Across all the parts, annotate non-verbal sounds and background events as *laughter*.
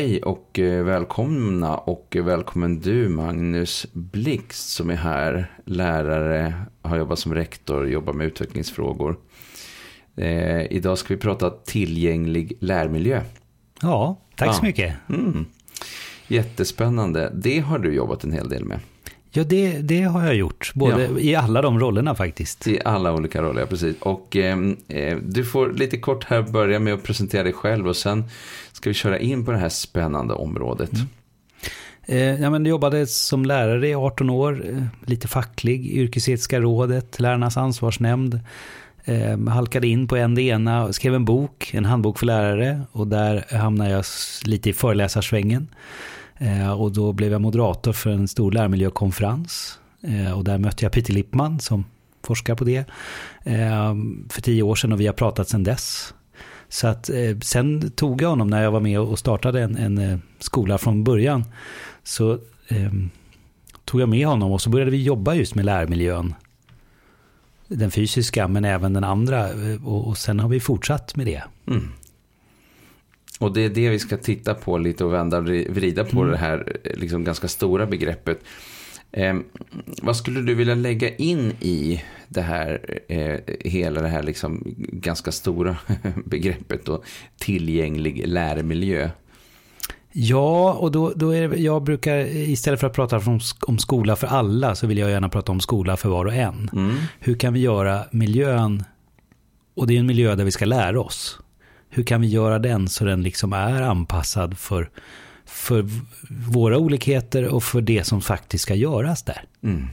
hej och eh, välkomna och välkommen du Magnus Blixt som är här. Lärare, har jobbat som rektor, jobbar med utvecklingsfrågor. Eh, idag ska vi prata tillgänglig lärmiljö. Ja, tack Ja. så mycket. Mm. Jättespännande. Det har du jobbat en hel del med. Ja, det, det har jag gjort. Både Ja. i alla de rollerna faktiskt. I alla olika roller, ja, precis. Och ehm, eh, du får lite kort här börja med att presentera dig själv och sen ska vi köra in på det här spännande området. Eh, ja, men jag jobbade som lärare i 18 år. Eh, lite facklig, yrkesetiska rådet, lärarnas ansvarsnämnd. Eh, halkade in på en det ena, skrev en bok, en handbok för lärare. Och där hamnade jag lite i föreläsarsvängen. Eh, och då blev jag moderator för en stor lärmiljökonferens. Eh, och där mötte jag Peter Lippman som forskar på det. Eh, för tio år sedan och vi har pratat sedan dess. Så att sen tog jag honom när jag var med och startade en, en skola från början. Så ehm, tog jag med honom och så började vi jobba just med lärmiljön. Den fysiska men även den andra. Och, och sen har vi fortsatt med det. Mm. Och det är det vi ska titta på lite och vända och vri- vrida på det här liksom ganska stora begreppet. Eh, vad skulle du vilja lägga in i det här, eh, hela det här liksom ganska stora *laughs* begreppet då, tillgänglig lärmiljö? Ja, och då, då är det, jag brukar istället för att prata om, om skola för alla så vill jag gärna prata om skola för var och en. Mm. Hur kan vi göra miljön, och det är en miljö där vi ska lära oss. Hur kan vi göra den så den liksom är anpassad för, för våra olikheter och för det som faktiskt ska göras där. Mm.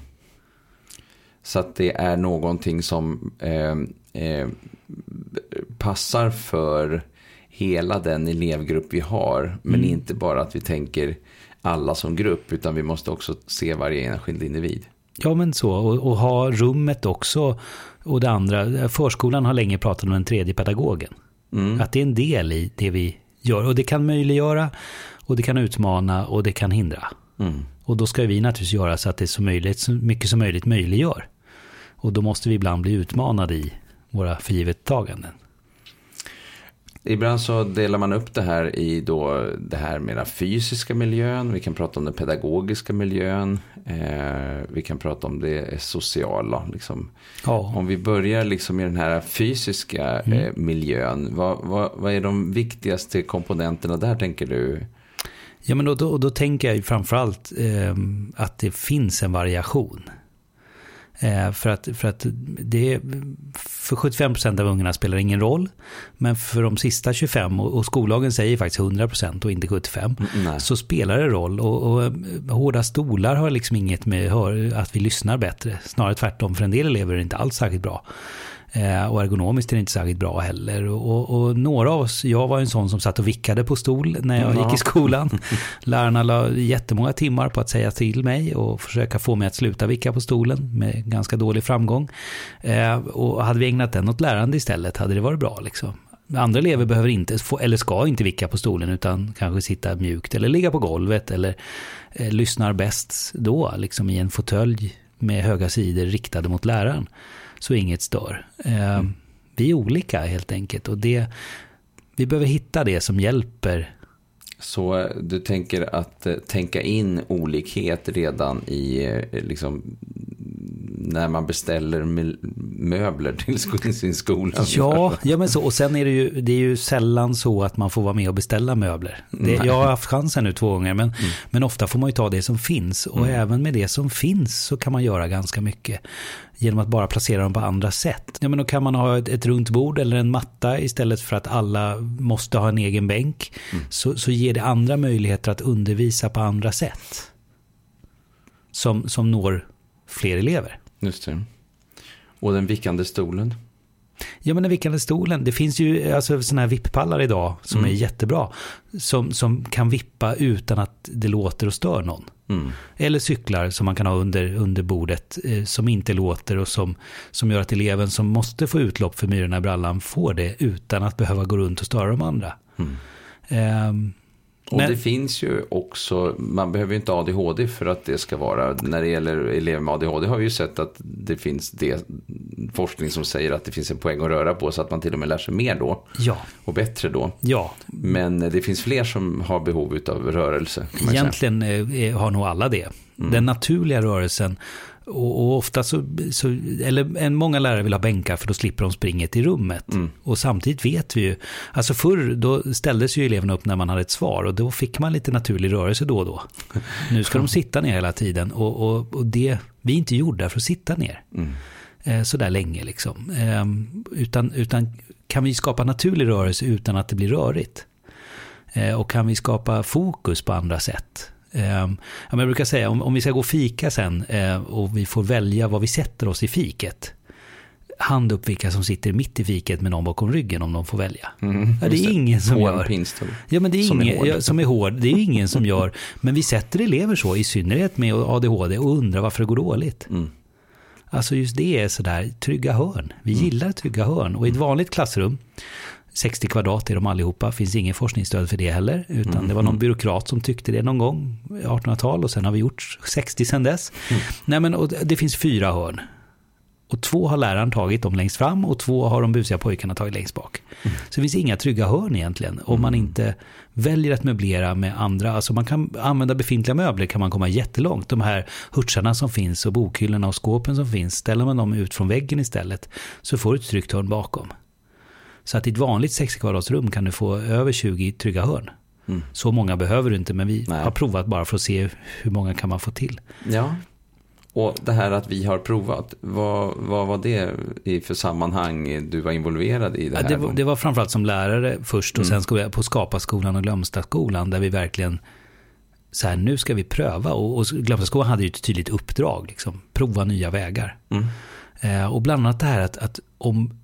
Så att det är någonting som eh, eh, passar för hela den elevgrupp vi har. Men Mm. inte bara att vi tänker alla som grupp, utan vi måste också se varje enskild individ. Ja, men så. Och, och ha rummet också. Och det andra, förskolan har länge pratat om den tredje pedagogen. Mm. Att det är en del i det vi gör. Och det kan möjliggöra, och det kan utmana och det kan hindra. Mm. Och då ska vi naturligtvis göra så att det så, möjligt, så mycket som möjligt möjliggör. Och då måste vi ibland bli utmanade i våra förgivettaganden. Ibland så delar man upp det här i då det här med den fysiska miljön. Vi kan prata om den pedagogiska miljön. Eh, vi kan prata om det sociala. Liksom. Ja, Om vi börjar liksom i den här fysiska eh, miljön. Vad, vad, vad är de viktigaste komponenterna där tänker du? ja men då, då, då tänker jag framförallt eh, att det finns en variation. Eh, för att, för att det, för 75% av ungarna spelar det ingen roll. Men för de sista 25, och, skollagen säger faktiskt 100% och inte 75%. Nej. så spelar det roll. Och, och eh, hårda stolar har liksom inget med att vi lyssnar bättre. Snarare tvärtom, för en del elever är det inte alls särskilt bra. Eh, och ergonomiskt är det inte särskilt bra heller. Och, och, några av oss, jag var en sån som satt och vickade på stol när jag Ja. gick i skolan. *laughs* Lärarna la jättemånga timmar på att säga till mig och försöka få mig att sluta vicka på stolen med ganska dålig framgång. Eh, och hade vi ägnat den åt lärande istället hade det varit bra. Liksom. Andra elever behöver inte, eller ska inte vicka på stolen utan kanske sitta mjukt eller ligga på golvet eller eh, lyssnar bäst då, liksom i en fåtölj med höga sidor riktade mot läraren. Så inget stör. Eh, Vi är olika helt enkelt och det, vi behöver hitta det som hjälper. Så eh, du tänker att eh, tänka in olikhet redan i eh, liksom när man beställer möbler till *laughs* sin skola? Ja, ja men så. Och sen är det ju, det är ju sällan så att man får vara med och beställa möbler. Det, jag har haft chansen nu två gånger, men, men ofta får man ju ta det som finns. Och även med det som finns så kan man göra ganska mycket. Genom att bara placera dem på andra sätt. Ja, men då kan man ha ett, ett runt bord eller en matta istället för att alla måste ha en egen bänk. Så, så ger det andra möjligheter att undervisa på andra sätt. Som, som når fler elever. Just det. Och den vickande stolen? Ja men den vickande stolen, det finns ju alltså sådana här vipppallar idag som är jättebra. Som, som kan vippa utan att det låter och stör någon. Mm. Eller cyklar som man kan ha under, under bordet eh, som inte låter och som, som gör att eleven som måste få utlopp för myrorna i brallan får det utan att behöva gå runt och störa de andra. Ehm, Och Men- det finns ju också, man behöver ju inte ADHD för att det ska vara, när det gäller elever med ADHD har vi ju sett att det finns det forskning som säger att det finns en poäng att röra på så att man till och med lär sig mer då. Ja. Och bättre då. Ja. Men det finns fler som har behov av rörelse. Egentligen säga. har nog alla det. Mm. Den naturliga rörelsen och, och, ofta så, så, eller en, många lärare vill ha bänkar för då slipper de springet i rummet. Mm. Och samtidigt vet vi ju, alltså förr då ställdes ju eleverna upp när man hade ett svar och då fick man lite naturlig rörelse då och då. *laughs* Nu ska de sitta ner hela tiden och, och, och det, vi är inte gjorda för att sitta ner. Mm. Eh, sådär länge liksom. Eh, utan, utan kan vi skapa naturlig rörelse utan att det blir rörigt? Eh, och kan vi skapa fokus på andra sätt? Eh, jag brukar säga om, om vi ska gå och fika sen eh, och vi får välja var vi sätter oss i fiket. Hand upp vilka som sitter mitt i fiket med någon bakom ryggen om de får välja. Mm, ja, det är ingen som gör. Pinstol. Ja, men det är som, ingen, är hård. Ja, som är hård. Det är ingen som gör. Men vi sätter elever så, i synnerhet med ADHD och undrar varför det går dåligt. Mm. Alltså just det är sådär, trygga hörn. Vi mm. gillar trygga hörn. Och i ett vanligt klassrum 60 kvadrat är de allihopa, finns ingen forskningsstöd för det heller. Utan mm. det var någon mm. byråkrat som tyckte det någon gång, 1800-tal, och sen har vi gjort 60 sen dess. Mm. Nej, men, och det finns fyra hörn. Och två har läraren tagit dem längst fram och två har de busiga pojkarna tagit längst bak. Mm. Så det finns inga trygga hörn egentligen. Om man mm. inte väljer att möblera med andra, alltså man kan använda befintliga möbler kan man komma jättelångt. De här hurtsarna som finns och bokhyllorna och skåpen som finns, ställer man dem ut från väggen istället så får du ett tryggt hörn bakom. Så att i ett vanligt 60 kvadratsrum kan du få över 20 trygga hörn. Mm. Så många behöver du inte, men vi Nej. har provat bara för att se hur många kan man få till. Ja, och det här att vi har provat, vad, vad var det i för sammanhang du var involverad i? Det, här? det, var, det var framförallt som lärare först och mm. sen på Skaparskolan och Glömstaskolan där vi verkligen så här, nu ska vi pröva. Och, och Glömstaskolan hade ju ett tydligt uppdrag, liksom, prova nya vägar. Mm. Eh, och bland annat det här att, att om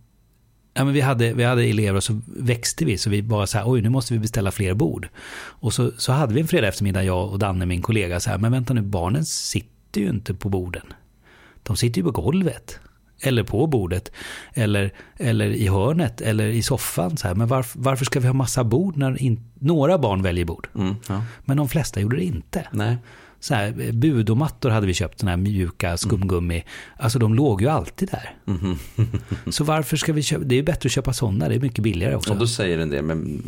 Ja, men vi, hade, vi hade elever och så växte vi, så vi bara så här, oj nu måste vi beställa fler bord. Och så, så hade vi en fredag eftermiddag, jag och Danne, min kollega, så här, men vänta nu, barnen sitter ju inte på borden. De sitter ju på golvet. Eller på bordet. Eller, eller i hörnet. Eller i soffan. Så här. Men varför, varför ska vi ha massa bord när in, några barn väljer bord? Mm, ja. Men de flesta gjorde det inte. Nej så här, budomattor hade vi köpt, sådana här mjuka skumgummi. Mm. Alltså de låg ju alltid där. Mm. så varför ska vi köpa, det är bättre att köpa sådana, det är mycket billigare också. Och då säger en del, men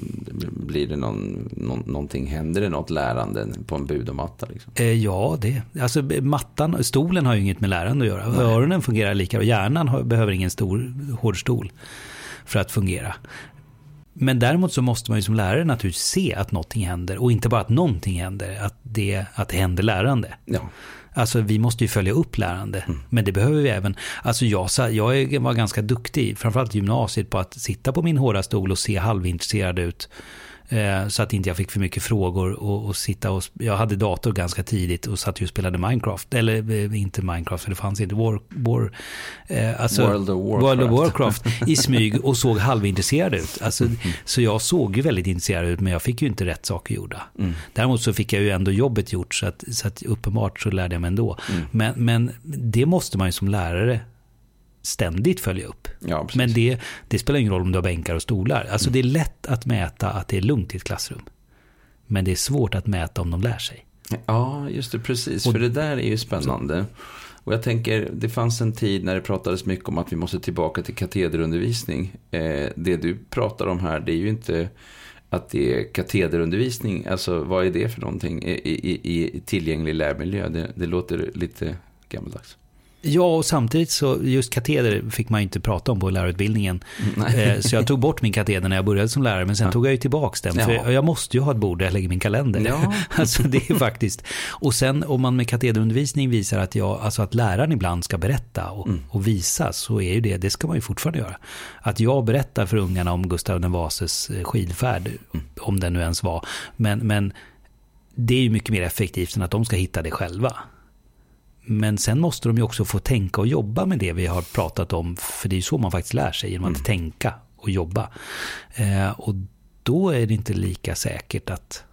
blir det någon, någon, någonting, händer det något lärande på en budomatta? Liksom? Eh, ja, det, alltså mattan, stolen har ju inget med lärande att göra. Nej. Öronen fungerar lika, och hjärnan har, behöver ingen stor hård stol för att fungera. Men däremot så måste man ju som lärare naturligtvis se att någonting händer och inte bara att någonting händer, att det, att det händer lärande. Ja. Alltså vi måste ju följa upp lärande. Mm. Men det behöver vi även. Alltså jag, jag var ganska duktig, framförallt i gymnasiet, på att sitta på min hårda stol och se halvintresserad ut. Eh, så att inte jag fick för mycket frågor och, och, sitta och... Jag hade dator ganska tidigt och satt ju och spelade Minecraft. Eller eh, inte Minecraft, för det fanns inte. War, War, eh, alltså, World, of Warcraft. World of Warcraft i smyg och såg halvintresserad ut. Alltså, mm. Så jag såg ju väldigt intresserad ut, men jag fick ju inte rätt saker gjorda. Mm. Däremot så fick jag ju ändå jobbet gjort, så att, så att uppenbart så lärde jag mig ändå. Mm. Men, men det måste man ju som lärare ständigt följa upp. Ja, Men det, det, spelar ingen roll om du har bänkar och stolar. Alltså mm. det är lätt att mäta att det är lugnt i ett klassrum. Men det är svårt att mäta om de lär sig. Ja, just det, precis. Och, För det där är ju spännande. Och jag tänker, det fanns en tid när det pratades mycket om att vi måste tillbaka till katederundervisning. Eh, det du pratar om här, det är ju inte att det är katederundervisning. Alltså vad är det för någonting i, i, i tillgänglig lärmiljö? Det, det låter lite gammaldags. Ja, och samtidigt så, just kateder fick man ju inte prata om på lärarutbildningen. Mm. Så jag tog bort min kateder när jag började som lärare, men sen ja. tog jag ju tillbaka den. Ja. För jag måste ju ha ett bord där jag lägger min kalender. Ja. *laughs* alltså det är faktiskt. Och sen om man med katederundervisning visar att, jag, alltså att läraren ibland ska berätta och, mm. och visa, så är ju det, det ska man ju fortfarande göra. Att jag berättar för ungarna om Gustav den Vases eh, skidfärd, mm. om den nu ens var. Men, men det är ju mycket mer effektivt än att de ska hitta det själva. Men sen måste de ju också få tänka och jobba med det vi har pratat om. För det är ju så man faktiskt lär sig, genom att mm. tänka och jobba. Eh, och då är det inte lika säkert att,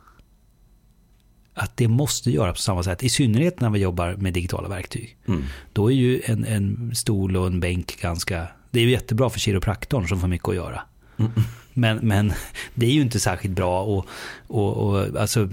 att det måste göras på samma sätt. I synnerhet när vi jobbar med digitala verktyg. Mm. Då är ju en, en stol och en bänk ganska... Det är ju jättebra för kiropraktorn som får mycket att göra. Mm. Men, men det är ju inte särskilt bra. Och, och, och alltså,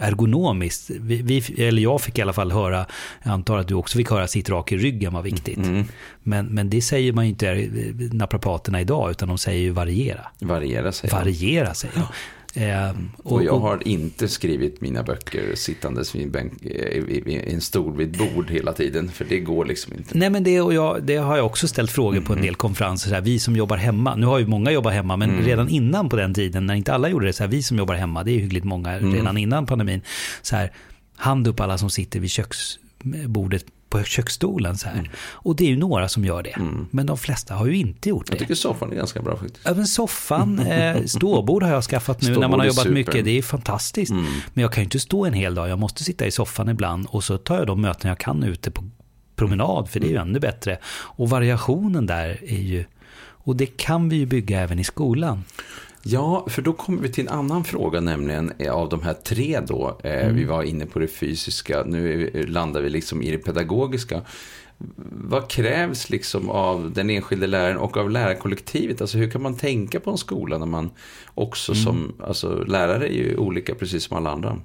ergonomiskt. Vi, vi, eller jag fick i alla fall höra, jag antar att du också fick höra, sitt rak i ryggen var viktigt. Mm. Men, men det säger man ju inte naprapaterna idag, utan de säger ju variera. Variera säger Variera säger ja. Eh, och, och, jag har inte skrivit mina böcker sittandes vid en, bänk, eh, vid en stol vid ett bord hela tiden. För det går liksom inte. Nej, men det, och jag, det har jag också ställt frågor på en mm. del konferenser. Så här, vi som jobbar hemma. Nu har ju många jobbat hemma, men mm. redan innan på den tiden, när inte alla gjorde det, så här, vi som jobbar hemma, det är hyggligt många mm. redan innan pandemin. Så här, hand upp alla som sitter vid köksbordet på köksstolen. Så här. Mm. Och det är ju några som gör det. Mm. Men de flesta har ju inte gjort det. Jag tycker soffan är ganska bra faktiskt. Även soffan, *laughs* eh, ståbord har jag skaffat nu ståbord när man har jobbat super. mycket. Det är fantastiskt. Mm. Men jag kan ju inte stå en hel dag. Jag måste sitta i soffan ibland och så tar jag de möten jag kan ute på promenad. För det är ju mm. ännu bättre. Och variationen där är ju... Och det kan vi ju bygga även i skolan. Ja, för då kommer vi till en annan fråga, nämligen eh, av de här tre då. Eh, mm. Vi var inne på det fysiska, nu landar vi liksom i det pedagogiska. Vad krävs liksom av den enskilde läraren och av lärarkollektivet? Alltså hur kan man tänka på en skola när man också mm. som, alltså lärare är ju olika precis som alla andra.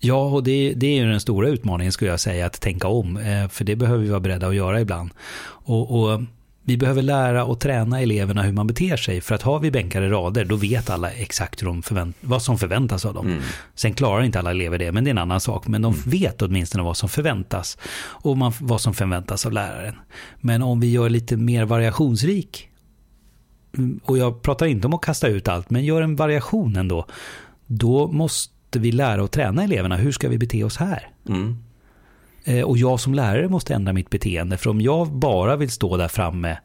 Ja, och det, det är ju den stora utmaningen skulle jag säga, att tänka om. Eh, för det behöver vi vara beredda att göra ibland. Och, och vi behöver lära och träna eleverna hur man beter sig. För att har vi bänkade rader, då vet alla exakt förvänt vad som förväntas av dem. Mm. Sen klarar inte alla elever det, men det är en annan sak. Men de mm. vet åtminstone vad som förväntas. Och man, vad som förväntas av läraren. Men om vi gör lite mer variationsrik, och jag pratar inte om att kasta ut allt, men gör en variation ändå. Då måste vi lära och träna eleverna. Hur ska vi bete oss här? Mm. Eh, och jag som lärare måste ändra mitt beteende. För om jag bara vill stå där framme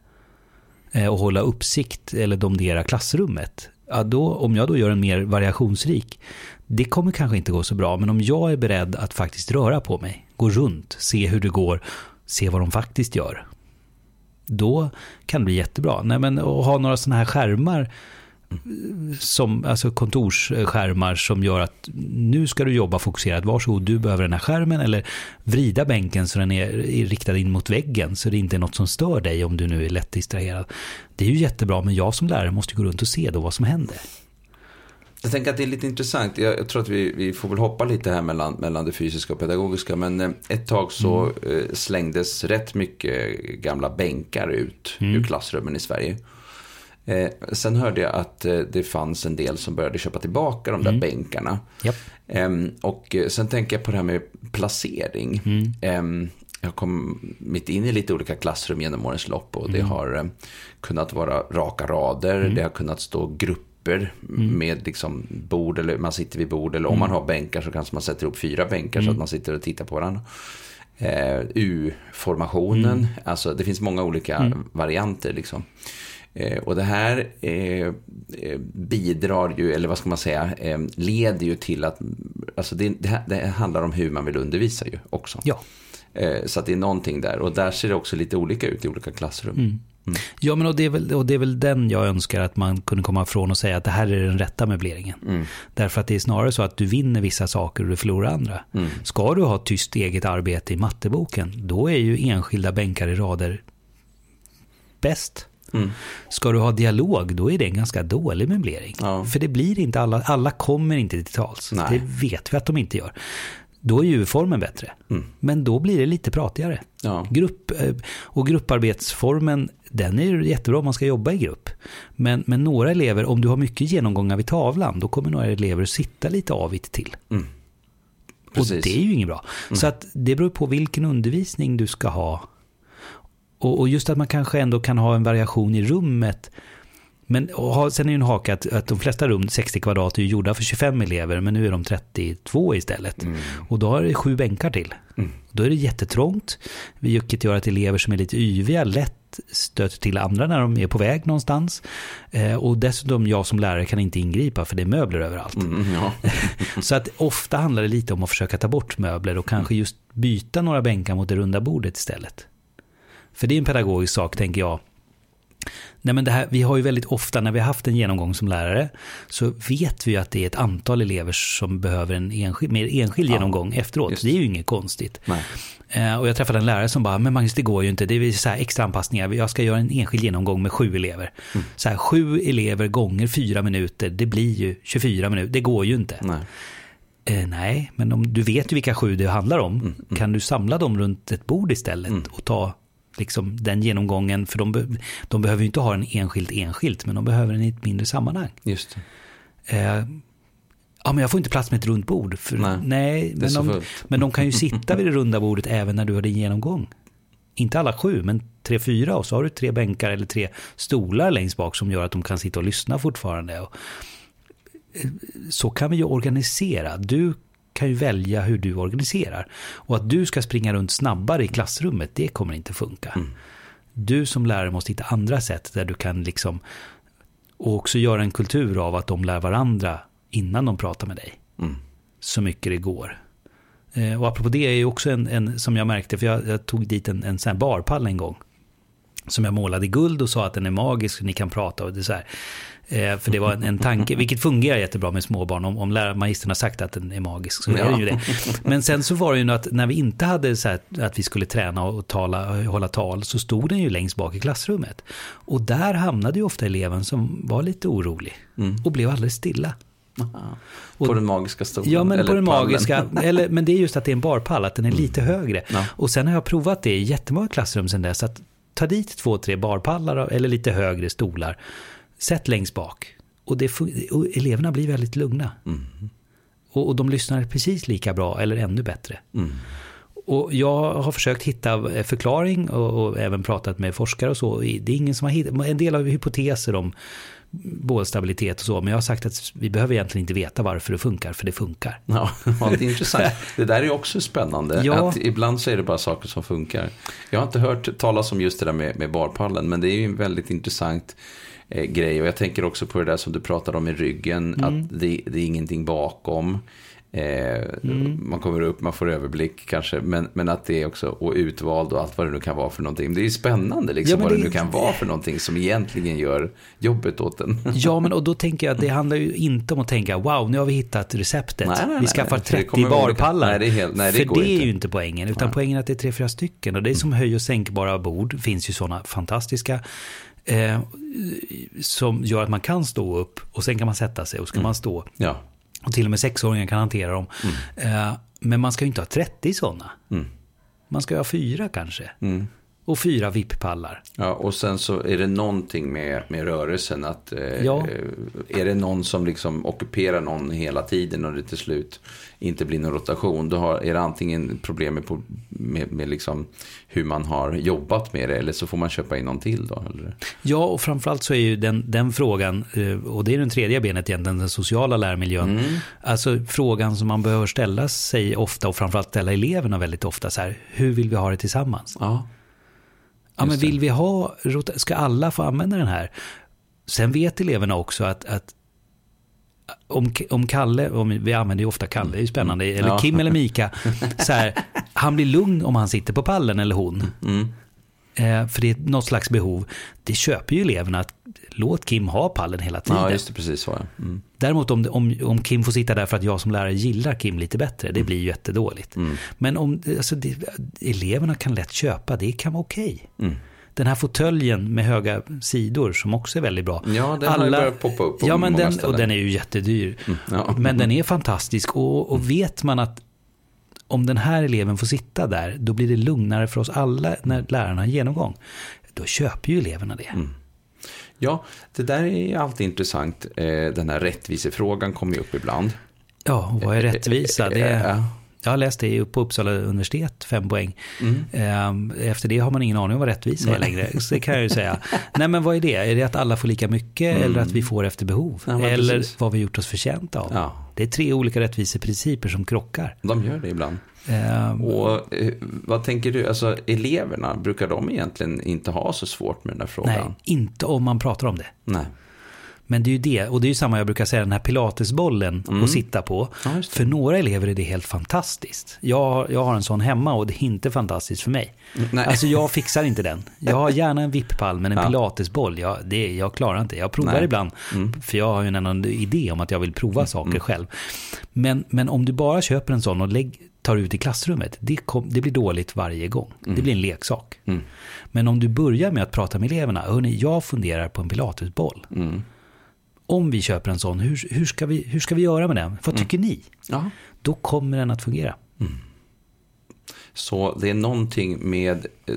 eh, och hålla uppsikt eller domdera klassrummet. Ja, då, om jag då gör en mer variationsrik, det kommer kanske inte gå så bra. Men om jag är beredd att faktiskt röra på mig, gå runt, se hur det går, se vad de faktiskt gör. Då kan det bli jättebra. Nej, men att ha några sådana här skärmar som, alltså kontorsskärmar som gör att nu ska du jobba fokuserat, varsågod du behöver den här skärmen eller vrida bänken så den är, riktad in mot väggen så det inte är något som stör dig om du nu är lätt distraherad. Det är ju jättebra men jag som lärare måste gå runt och se då vad som händer. Jag tänker att det är lite intressant. Jag, jag tror att vi, vi, får väl hoppa lite här mellan, mellan det fysiska och pedagogiska. Men eh, ett tag så mm. Eh, slängdes rätt mycket gamla bänkar ut mm. ur klassrummen i Sverige. Eh, sen hörde jag att eh, det fanns en del som började köpa tillbaka de där mm. bänkarna. Yep. Eh, och sen tänker jag på det här med placering. Mm. Ehm, jag kom mitt in i lite olika klassrum genom årens lopp och det mm. har eh, kunnat vara raka rader, mm. det har kunnat stå grupper mm. med liksom bord eller man sitter vid bord eller om man har bänkar så kanske man sätter upp fyra bänkar så att man sitter och tittar på varandra. Eh, U-formationen, alltså det finns många olika varianter liksom. Eh, och det här eh, eh, bidrar ju, eller vad ska man säga, leder ju till att, alltså det, det, handlar om hur man vill undervisa ju också. Ja. Så att det är någonting där. Och där ser det också lite olika ut i olika klassrum. Mm. Mm. Ja, men och det, är väl, och det är väl den jag önskar att man kunde komma ifrån och säga att det här är den rätta möbleringen. Mm. Därför att det är snarare så att du vinner vissa saker och du förlorar andra. Mm. Ska du ha tyst eget arbete i matteboken, då är ju enskilda bänkar i rader bäst. Mm. Ska du ha dialog, då är det en ganska dålig möblering. Ja. För det blir inte alla, alla kommer inte till tals. Nej. Det vet vi att de inte gör. Då är ju formen bättre. Mm. Men då blir det lite pratigare. Ja. Grupp, eh, och grupparbetsformen, den är jättebra om man ska jobba i grupp. Men, men några elever, om du har mycket genomgångar vid tavlan, då kommer några elever sitta lite avigt till. Mm. Och det är ju inget bra. Mm. Så att det beror på vilken undervisning du ska ha och, och, just att man kanske ändå kan ha en variation i rummet. Men ha, sen är ju en hake att, att de flesta rum, 60 kvadrat, är ju gjorda för 25 elever, men nu är de 32 istället. Mm. Och då har det sju bänkar till. Mm. Då är det jättetrångt, vilket gör att elever som är lite yviga lätt stöter till andra när de är på väg någonstans. Eh, och dessutom jag som lärare kan inte ingripa för det är möbler överallt. Mm, ja. *laughs* Så att ofta handlar det lite om att försöka ta bort möbler och kanske just byta några bänkar mot det runda bordet istället. För det är en pedagogisk sak, tänker jag. Nej, men det här, vi har ju väldigt ofta när vi har haft en genomgång som lärare så vet vi att det är ett antal elever som behöver en enskild, mer enskild ja, genomgång efteråt. Just. Det är ju inget konstigt. Eh, och jag träffade en lärare som bara, men Magnus det går ju inte, det är så här extra anpassningar, jag ska göra en enskild genomgång med sju elever. Mm. Så här, sju elever gånger fyra minuter, det blir ju 24 minuter, det går ju inte. Nej. Eh, nej, men om, du vet ju vilka sju det handlar om. Mm, Kan du samla dem runt ett bord istället och ta liksom, den genomgången? För de, be- de behöver ju inte ha den enskilt enskilt, men de behöver den i ett mindre sammanhang. Just. Eh, ja, men jag får inte plats med ett runt bord. För, Nej, nej, men, de, men de kan ju sitta vid det runda bordet även när du har din genomgång. Inte alla sju, men tre, fyra och så har du tre bänkar eller tre stolar längst bak som gör att de kan sitta och lyssna fortfarande. Och, eh, så kan vi ju organisera. Du kan ju välja hur du organiserar. Och att du ska springa runt snabbare i klassrummet, det kommer inte funka. Du som lärare måste hitta andra sätt där du kan liksom och också göra en kultur av att de lär varandra innan de pratar med dig. Mm. Så mycket det går. Eh, och apropå det är ju också en, en som jag märkte, för jag, jag tog dit en, en sån här barpall en gång. Som jag målade i guld och sa att den är magisk och ni kan prata och det så här. Eh, för det var en, en tanke, vilket fungerar jättebra med småbarn. Om, om lärarmagistern har sagt att den är magisk så är den ju det. Men sen så var det ju att när vi inte hade så här, att vi skulle träna och tala, hålla tal så stod den ju längst bak i klassrummet. Och där hamnade ju ofta eleven som var lite orolig och blev alldeles stilla. På den magiska stolen? Ja, men eller på den pallen. magiska. Eller, men det är just att det är en barpall, att den är lite högre. Mm. Ja. Och sen har jag provat det i jättemånga klassrum sen dess. Att ta dit två, tre barpallar eller lite högre stolar. Sätt längst bak. Och, det, och eleverna blir väldigt lugna. Mm. Och, och de lyssnar precis lika bra eller ännu bättre. Mm. Och jag har försökt hitta förklaring och, och även pratat med forskare och så. Det är ingen som har hittat, en del har hypoteser om bålstabilitet och så. Men jag har sagt att vi behöver egentligen inte veta varför det funkar, för det funkar. Ja, det är intressant. *laughs* Det där är också spännande. Ja. Att ibland så är det bara saker som funkar. Jag har inte hört talas om just det där med, med barpallen, men det är ju en väldigt intressant eh, grej. Och jag tänker också på det där som du pratade om i ryggen, Mm. att det, det är ingenting bakom. Eh, Mm. Man kommer upp, man får överblick kanske, men, men att det är också och utvald och allt vad det nu kan vara för någonting. Det är ju spännande liksom, Ja, vad det, det- nu kan vara för någonting som egentligen gör jobbet åt en. Ja, men och då *laughs* tänker jag att det handlar ju inte om att tänka wow, nu har vi hittat receptet. Nej, nej, vi skaffar nej, för det 30 kommer olika- barpallar. Nej, det är helt- nej, det För det är inte. ju inte poängen, utan poängen är att det är tre, fyra stycken. Och det är som höj och sänkbara bord, finns ju sådana fantastiska. Eh, som gör att man kan stå upp och sen kan man sätta sig och så kan man stå. Ja. Och till och med sexåringar kan hantera dem. Eh, men man ska ju inte ha 30 sådana. Mm. Man ska ju ha fyra kanske. Mm. Och fyra vippallar. Ja, och sen så är det någonting med, med rörelsen. Att, eh, Ja. eh, Är det någon som liksom ockuperar någon hela tiden och det till slut inte blir någon rotation. Då har, är det antingen problem med, med, med liksom hur man har jobbat med det. Eller så får man köpa in någon till då. Eller? Ja, och framförallt så är ju den, den frågan, eh, och det är den tredje benet egentligen, den sociala lärmiljön. Alltså frågan som man behöver ställa sig ofta och framförallt ställa eleverna väldigt ofta så här, hur vill vi ha det tillsammans? Ja. Ja, men vill vi ha, ska alla få använda den här? Sen vet eleverna också att, att om, om Kalle, om, vi använder ju ofta Kalle, det är ju spännande, eller Ja. Kim eller *laughs* Mika, så här, han blir lugn om han sitter på pallen eller hon. Mm. Eh, för det är något slags behov. Det köper ju eleverna, att låt Kim ha pallen hela tiden. ja, just det. Precis så. Ja. Mm. Däremot om, om, om Kim får sitta där för att jag som lärare gillar Kim lite bättre, det blir ju jättedåligt. Mm. Men om alltså det, eleverna kan lätt köpa, det kan vara okej. Mm. Den här fåtöljen med höga sidor som också är väldigt bra. Ja, den har ju börjat poppa upp på Ja, men många den, ställen. och den är ju jättedyr. ja. Men den är fantastisk och, och vet man att om den här eleven får sitta där, då blir det lugnare för oss alla när lärarna har genomgång. Då köper ju eleverna det. Mm. Ja, det där är alltid intressant. Eh, Den här rättvisefrågan kommer ju upp ibland. Ja, vad är rättvisa? Det är. Jag har läst det på Uppsala universitet, fem poäng. Mm. Ehm, Efter det har man ingen aning om vad rättvisa är längre. Så det kan jag ju säga. *laughs* Nej men vad är det? Är det att alla får lika mycket eller att vi får efter behov? Mm. Ja, eller precis. vad vi gjort oss förtjänta av? Ja. Det är tre olika rättviseprinciper som krockar. De gör det ibland. Ehm, Och eh, vad tänker du, alltså eleverna, brukar de egentligen inte ha så svårt med den här frågan? Nej, inte om man pratar om det. Nej. Men det är ju det, och det är ju samma jag brukar säga, den här pilatesbollen att sitta på. Ja. För några elever är det helt fantastiskt. Jag, jag har en sån hemma och det är inte fantastiskt för mig. Nej. Alltså jag *laughs* fixar inte den. Jag har gärna en vippall men en Ja. pilatesboll, jag, det, jag klarar inte. Jag provar Nej. ibland, för jag har ju en annan idé om att jag vill prova saker själv. Men, men om du bara köper en sån och lägg, tar ut i klassrummet, det, kom, det blir dåligt varje gång. Det blir en leksak. Mm. Men om du börjar med att prata med eleverna, hörni, jag funderar på en pilatesboll. Mm. Om vi köper en sån, hur, hur, ska, vi, hur ska vi göra med den? Vad tycker ni? Ja. Då kommer den att fungera. Så det är någonting med eh,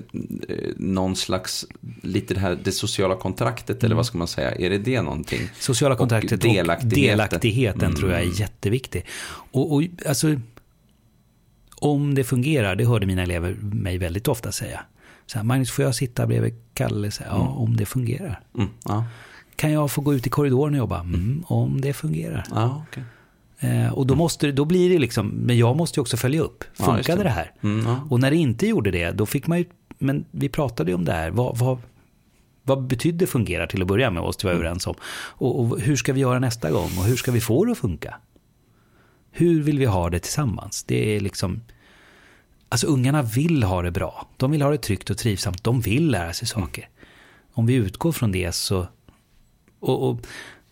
eh, någon slags, lite det här, det sociala kontraktet, eller vad ska man säga, är det det någonting? Sociala kontraktet och, delaktigheten. delaktigheten tror jag är jätteviktig. Och, och alltså, om det fungerar, det hörde mina elever mig väldigt ofta säga. Så här, Magnus, får jag sitta bredvid Kalle? Så här, ja, om det fungerar. Mm, ja. Kan jag få gå ut i korridoren och jobba? Mm, om det fungerar. Ja, okay. Eh, och då, måste, då blir det liksom, men jag måste ju också följa upp. Ja, Funkade just det. det. här? Mm, ja. Och när det inte gjorde det, då fick man ju, men vi pratade ju om det här. Vad, vad, vad betydde fungerar till att börja med, måste vi vara överens om. Och, och hur ska vi göra nästa gång? Och hur ska vi få det att funka? Hur vill vi ha det tillsammans? Det är liksom, alltså ungarna vill ha det bra. De vill ha det tryggt och trivsamt. De vill lära sig saker. Om vi utgår från det så, och, och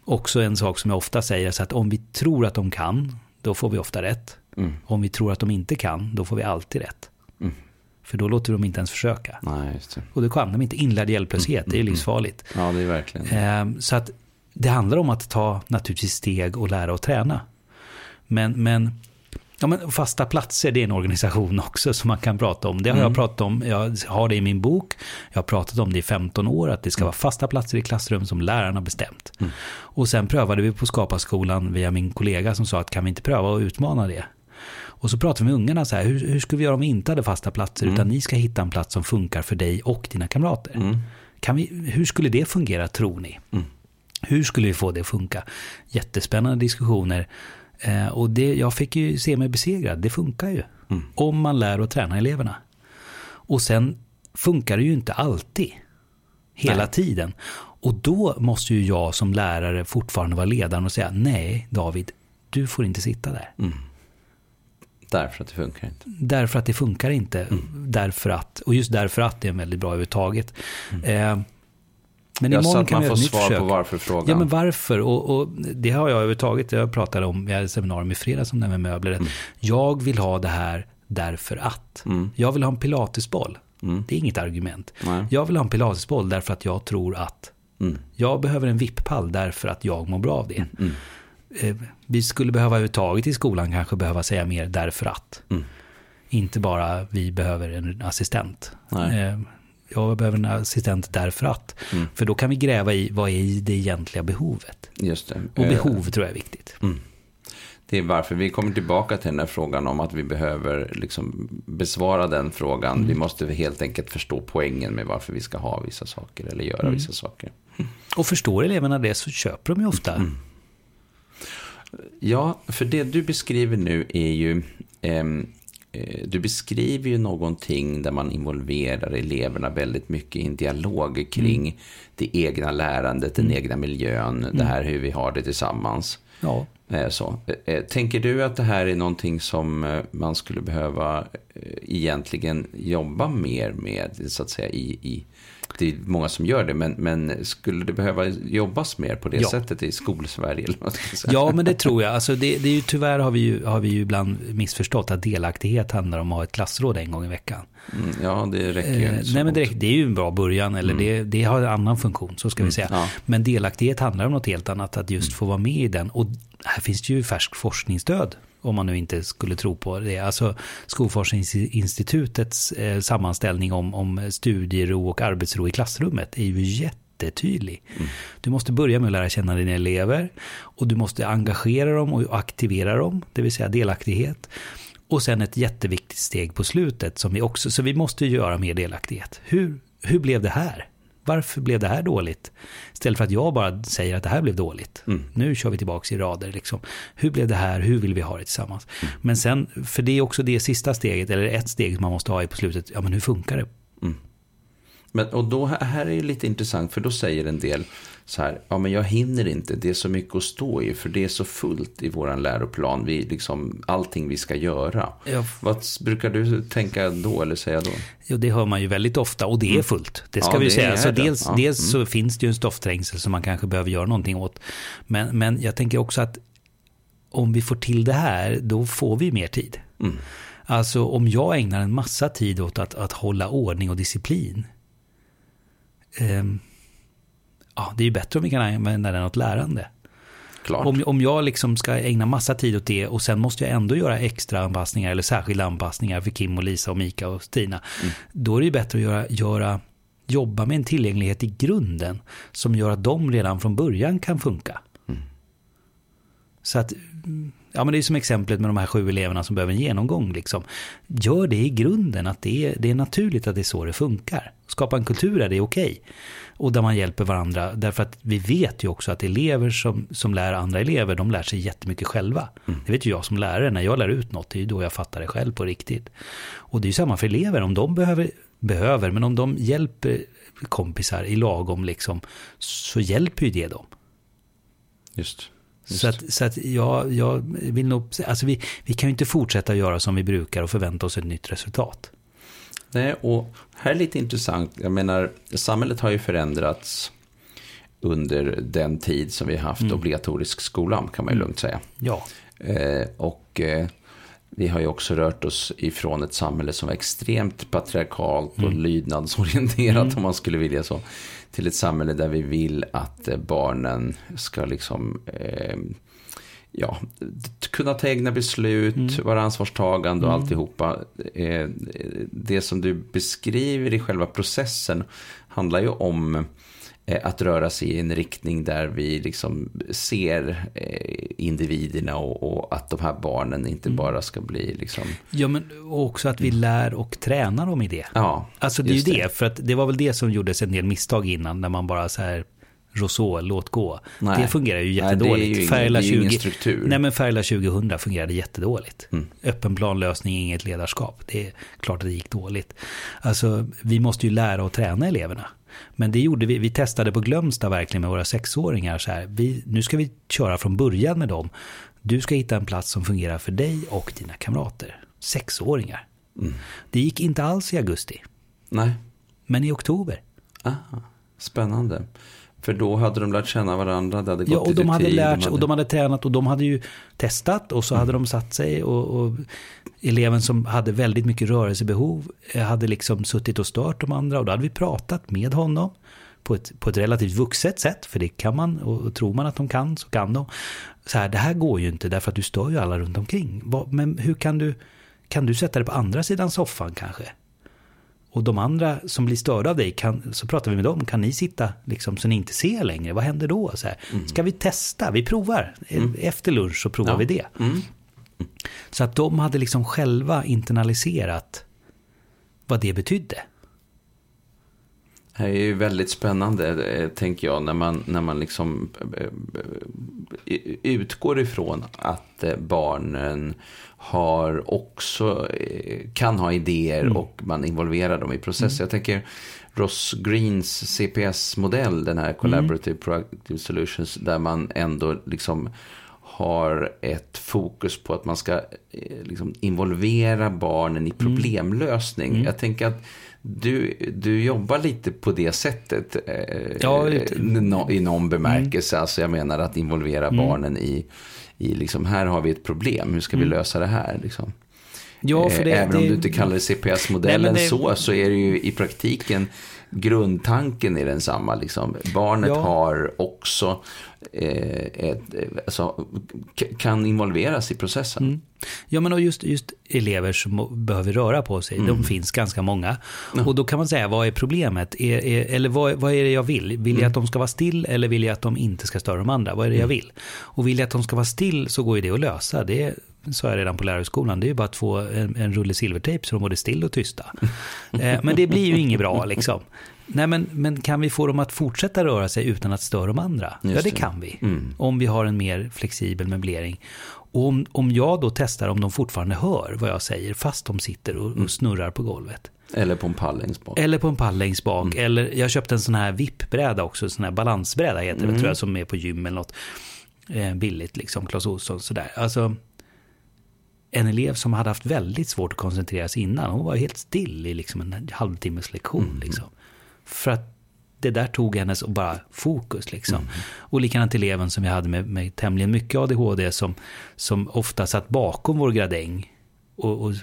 också en sak som jag ofta säger, så att om vi tror att de kan, då får vi ofta rätt. Mm. Om vi tror att de inte kan, då får vi alltid rätt. Mm. För då låter de inte ens försöka. Nej, just det. Och då kan de inte. Inlärd hjälplöshet, det är livsfarligt. Ja, det är verkligen. Ehm, Så att det handlar om att ta naturligtvis steg och lära och träna. Men, men, ja, men fasta platser, det är en organisation också som man kan prata om. Det har jag pratat om, jag har det i min bok. Jag har pratat om det i 15 år, att det ska vara fasta platser i klassrum som lärarna bestämt. Och sen prövade vi på Skapa-skolan via min kollega som sa att kan vi inte pröva att utmana det? Och så pratade vi med ungarna så här, hur, hur skulle vi göra om vi inte hade fasta platser, utan ni ska hitta en plats som funkar för dig och dina kamrater. Kan vi, hur skulle det fungera, tror ni? Hur skulle vi få det att funka? Jättespännande diskussioner. Eh, och det, jag fick ju se mig besegrad, det funkar ju. Om man lär och tränar eleverna. Och sen funkar det ju inte alltid. Hela Nej. tiden. Och då måste ju jag som lärare fortfarande vara ledaren och säga nej David, du får inte sitta där. Därför att det funkar inte. Därför att det funkar inte. Därför att, och just därför att det är väldigt bra överhuvudtaget. Eh, men Jag imorgon att kan man vi får göra ett nytt svar försök. på varför-frågan. Ja, men varför? Och, och det har jag överhuvudtaget, jag pratade om, jag hade ett seminarium i fredags om det här med möbler. Jag vill ha det här därför att. Jag vill ha en pilatesboll. Det är inget argument. Nej. Jag vill ha en pilatesboll därför att jag tror att. Jag behöver en vippall därför att jag mår bra av det. Eh, Vi skulle behöva överhuvudtaget i skolan kanske behöva säga mer därför att. Inte bara vi behöver en assistent. Nej. Jag behöver en assistent därför att. För då kan vi gräva i vad är det egentliga behovet. Just det. Och Eh, behov tror jag är viktigt. Det är varför vi kommer tillbaka till den här frågan om att vi behöver liksom besvara den frågan. Mm. Vi måste helt enkelt förstå poängen med varför vi ska ha vissa saker eller göra Mm. vissa saker. Och förstår eleverna det så köper de ju ofta. Mm. Ja, för det du beskriver nu är ju... eh, du beskriver ju någonting där man involverar eleverna väldigt mycket i en dialog kring Mm. det egna lärandet, den egna miljön, det här hur vi har det tillsammans. Ja. Eh, Så. Eh, Tänker du att det här är någonting som eh, man skulle behöva eh, egentligen jobba mer med, så att säga, i, i det är många som gör det, men, men skulle det behöva jobbas mer på det Ja. sättet i skolsverige? Eller? Ja, men det tror jag. Alltså det, det är ju, tyvärr har vi, ju, har vi ju ibland missförstått att delaktighet handlar om att ha ett klassråd en gång i veckan. Mm, ja, det räcker ju Eh, nej, men det, det är ju en bra början, eller det, det har en annan funktion, så ska vi säga. ja. Men delaktighet handlar om något helt annat, att just få vara med i den. Och här finns det ju färsk forskningsstöd, om man nu inte skulle tro på det. Alltså Skolforskningsinstitutets eh, sammanställning om, om studiero och arbetsro i klassrummet är ju jättetydlig. Du måste börja med att lära känna dina elever och du måste engagera dem och aktivera dem, det vill säga delaktighet. Och sen ett jätteviktigt steg på slutet som vi också, så vi måste göra mer delaktighet. Hur, hur blev det här? Varför blev det här dåligt? Istället för att jag bara säger att det här blev dåligt. Nu kör vi tillbaka i rader. Liksom. Hur blev det här? Hur vill vi ha det tillsammans? Men sen, för det är också det sista steget, eller ett steg som man måste ha i på slutet. Ja, men hur funkar det? Men, och då, här är det lite intressant, för då säger en del så här, ja men jag hinner inte, det är så mycket att stå i, för det är så fullt i våran läroplan, vi, liksom, allting vi ska göra. Ja. Vad brukar du tänka då, eller säga då? Jo, det hör man ju väldigt ofta och det är fullt. Det ska Ja, vi det säga. Så det. dels Ja. dels så finns det ju en stoffträngsel som man kanske behöver göra någonting åt. Men, men jag tänker också att om vi får till det här, då får vi mer tid. Alltså om jag ägnar en massa tid åt att, att hålla ordning och disciplin. Ehm, ja, det är ju bättre om vi kan använda den åt lärande. Klart. Om, om jag liksom ska ägna massa tid åt det och sen måste jag ändå göra extra anpassningar eller särskilda anpassningar för Kim och Lisa och Mika och Stina. Mm. Då är det ju bättre att göra, göra, jobba med en tillgänglighet i grunden som gör att de redan från början kan funka. Mm. Så att, ja men det är som exemplet med de här sju eleverna som behöver en genomgång. Liksom. Gör det i grunden, att det är, det är naturligt att det är så det funkar. Skapa en kultur där det är okej. Okay och där man hjälper varandra. Därför att vi vet ju också att elever som, som lär andra elever, de lär sig jättemycket själva. Mm. Det vet ju jag som lärare, när jag lär ut något, det är ju då jag fattar det själv på riktigt. Och det är ju samma för elever, om de behöver, behöver men om de hjälper kompisar i lagom liksom, så hjälper ju det dem. Just. Just. Så att, så att jag, jag vill nog, alltså vi, vi kan ju inte fortsätta göra som vi brukar och förvänta oss ett nytt resultat. Nej, och här är lite intressant. Jag menar, samhället har ju förändrats under den tid som vi har haft mm. obligatorisk skola, kan man ju mm. lugnt säga. Ja. Eh, och eh, vi har ju också rört oss ifrån ett samhälle som var extremt patriarkalt och mm. lydnadsorienterat, mm. om man skulle vilja så, till ett samhälle där vi vill att eh, barnen ska liksom eh, ja, kunna ta egna beslut, mm. vara ansvarstagande och mm. alltihopa. Eh, det som du beskriver i själva processen handlar ju om att röra sig i en riktning där vi liksom ser eh, individerna och, att de här barnen inte mm. bara ska bli liksom... Ja, men också att vi mm. lär och tränar dem i det. Ja, Alltså det är ju det, det, för att det var väl det som gjordes en del misstag innan, när man bara så här Rousseau, låt gå. Nej. Det fungerar ju jättedåligt. Ingen, 20, ingen struktur. Nej, men Färgla 2000 fungerade jättedåligt. Mm. Öppen planlösning, inget ledarskap. Det är klart att det gick dåligt. Alltså, vi måste ju lära och träna eleverna. Men det gjorde vi, vi testade på Glömsta verkligen med våra sexåringar. Så här, vi, nu ska vi köra från början med dem. Du ska hitta en plats som fungerar för dig och dina kamrater. Sexåringar. Mm. Det gick inte alls i augusti. Nej. Men i oktober. Aha, spännande. För då hade de lärt känna varandra, det hade gått ja, och de hade tid, lärt sig, och de hade tränat och de hade ju testat och så mm. hade de satt sig och, och, eleven som hade väldigt mycket rörelsebehov eh, hade liksom suttit och stört de andra och då hade vi pratat med honom på ett, på ett relativt vuxet sätt, för det kan man och, och tror man att de kan så kan de. Så här, det här går ju inte därför att du stör ju alla runt omkring. Men hur kan du, kan du sätta dig på andra sidan soffan kanske? Och de andra som blir störda av dig, kan, så pratar vi med dem, kan ni sitta liksom, så ni inte ser längre? Vad händer då? Så här, mm. Ska vi testa? Vi provar. Mm. Efter lunch så provar ja. vi det. Mm. Så att de hade liksom själva internaliserat vad det betydde. Det är ju väldigt spännande, eh, tänker jag, när man, när man liksom eh, eh, utgår ifrån att barnen har också, kan ha idéer mm. och man involverar dem i processen. Mm. Jag tänker Ross Greens CPS-modell, den här Collaborative mm. Proactive Solutions, där man ändå liksom har ett fokus på att man ska liksom involvera barnen i mm. problemlösning. Mm. Jag tänker att du, du jobbar lite på det sättet. Eh, ja, I någon bemärkelse. Mm. Alltså jag menar att involvera mm. barnen i, i liksom, här har vi ett problem, hur ska vi mm. lösa det här? Liksom. Ja, för det, Även det, om du inte kallar det CPS-modellen så, så är det ju i praktiken grundtanken är densamma. Liksom. Barnet ja. har också eh, ett, alltså, kan involveras i processen. Mm. Ja, men och just, just elever som behöver röra på sig, mm. de finns ganska många. Ja. Och då kan man säga, vad är problemet? Är, är, eller vad, vad, är det jag vill? Vill mm. jag att de ska vara still eller vill jag att de inte ska störa de andra? Vad är det jag mm. vill? Och vill jag att de ska vara still så går ju det att lösa. Det sa jag redan på lärarhögskolan, det är ju bara att få en, en rulle silvertejp så de både still och tysta. eh, men det blir ju inget bra liksom. Nej, men, men kan vi få dem att fortsätta röra sig utan att störa de andra? Just ja, det, kan vi. Mm. Om vi har en mer flexibel möblering. Och om, om jag då testar om de fortfarande hör vad jag säger fast de sitter och, och mm. snurrar på golvet. Eller på en pall längst bak. Eller på en pall längst bak. Mm. Eller jag köpte en sån här vippbräda också, sån här balansbräda heter det, mm. tror jag, som är på gym eller något. Eh, billigt liksom, Clas Ohlson sådär. Alltså, en elev som hade haft väldigt svårt att koncentrera sig innan, hon var helt still i liksom en halvtimmes lektion. Mm. Liksom. För att det där tog hennes och bara fokus. Liksom. Mm. Och likadant eleven som vi hade med, med tämligen mycket ADHD som, som ofta satt bakom vår gradäng och, och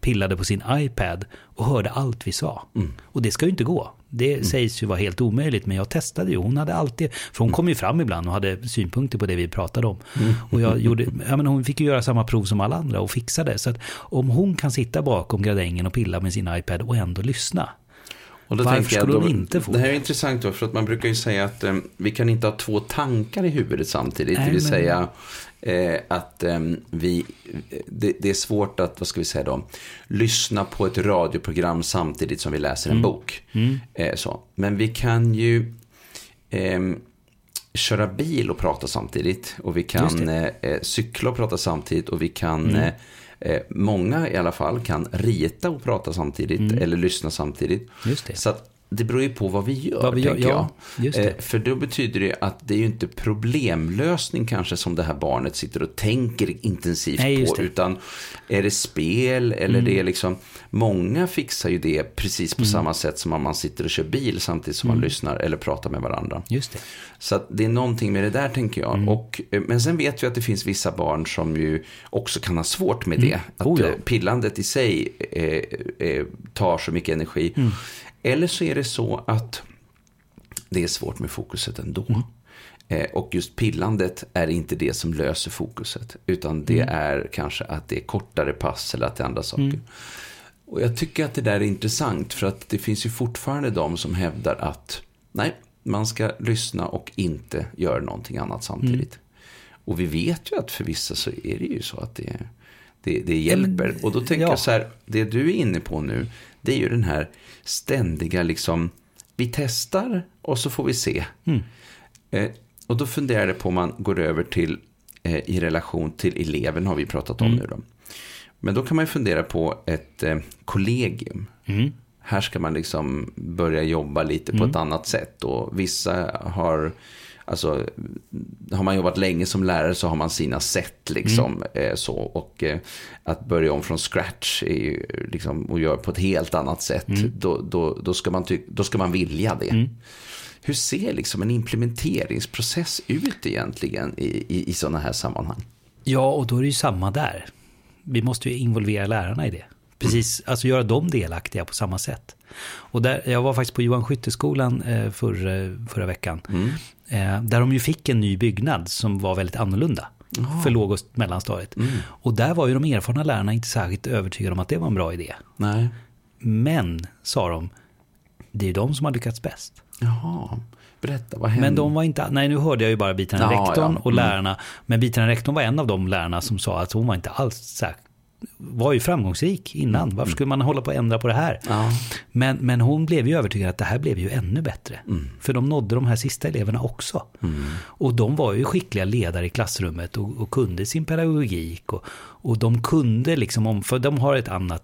pillade på sin iPad och hörde allt vi sa. Mm. Och det ska ju inte gå. Det mm. sägs ju vara helt omöjligt, men jag testade ju. Hon hade alltid, för hon kom ju fram ibland och hade synpunkter på det vi pratade om. Mm. Och jag gjorde, ja, men hon fick ju göra samma prov som alla andra och fixa det. Så att om hon kan sitta bakom gradängen och pilla med sin iPad och ändå lyssna, och då Varför skulle hon inte få det? här är intressant då, för att man brukar ju säga att um, vi kan inte ha två tankar i huvudet samtidigt. Nej, det vill men... säga eh, att um, vi, det, det, är svårt att, vad ska vi säga då, lyssna på ett radioprogram samtidigt som vi läser en mm. bok. Mm. Eh, så. Men vi kan ju eh, köra bil och prata samtidigt. Och vi kan eh, eh, cykla och prata samtidigt. Och vi kan mm eh, eh, många i alla fall kan rita och prata samtidigt mm. eller lyssna samtidigt. Så att det beror ju på vad vi gör, vad vi gör tänker ja, jag. Eh, för då betyder det att det är ju inte problemlösning kanske som det här barnet sitter och tänker intensivt Nej, på. Utan är det spel eller mm. det är liksom, många fixar ju det precis på mm. samma sätt som om man sitter och kör bil samtidigt som man mm. lyssnar eller pratar med varandra. Just det. Så det är någonting med det där tänker jag. Mm. Och, eh, men sen vet vi att det finns vissa barn som ju också kan ha svårt med det. Att oh ja. Eh, pillandet i sig eh, eh, tar så mycket energi. Mm. Eller så är det så att det är svårt med fokuset ändå. Mm. Eh, och just pillandet är inte det som löser fokuset. Utan det mm. är kanske att det är kortare pass eller att det är andra saker. Mm. Och jag tycker att det där är intressant. För att det finns ju fortfarande de som hävdar att nej, man ska lyssna och inte göra någonting annat samtidigt. Mm. Och vi vet ju att för vissa så är det ju så att det, det, det hjälper. Och då tänker ja. jag så här, det du är inne på nu, det är ju den här ständiga liksom, vi testar och så får vi se. Mm. Eh, och då funderar jag på om man går över till, eh, i relation till eleven har vi pratat om mm. nu då. Men då kan man ju fundera på ett eh, kollegium. Mm. Här ska man liksom börja jobba lite på ett mm. annat sätt. Och vissa har Alltså, har man jobbat länge som lärare så har man sina sätt liksom. Mm. Eh, så, och eh, att börja om från scratch är ju, liksom, och göra på ett helt annat sätt. Mm. Då, då, då, ska man då ska man vilja det. Mm. Hur ser liksom en implementeringsprocess ut egentligen i, i, i sådana här sammanhang? Ja, och då är det ju samma där. Vi måste ju involvera lärarna i det. Precis, alltså göra dem delaktiga på samma sätt. Och där, jag var faktiskt på Johan Skytteskolan eh, för, förra veckan. Mm. Eh, där de ju fick en ny byggnad som var väldigt annorlunda. Oh. För låg och mellanstadiet. Mm. Och där var ju de erfarna lärarna inte särskilt övertygade om att det var en bra idé. Nej. Men, sa de, det är de som har lyckats bäst. Jaha. Berätta, vad hände? Men de var inte, nej nu hörde jag ju bara biträdande ja, rektorn ja. och mm. lärarna. Men biträdande rektorn var en av de lärarna som sa att hon var inte alls särskilt var ju framgångsrik innan. Mm. Varför skulle man hålla på att ändra på det här? Ja. Men, men hon blev ju övertygad att det här blev ju ännu bättre. Mm. För de nådde de här sista eleverna också. Mm. Och de var ju skickliga ledare i klassrummet och, och kunde sin pedagogik. Och, och de kunde liksom, om, för de har ett annat,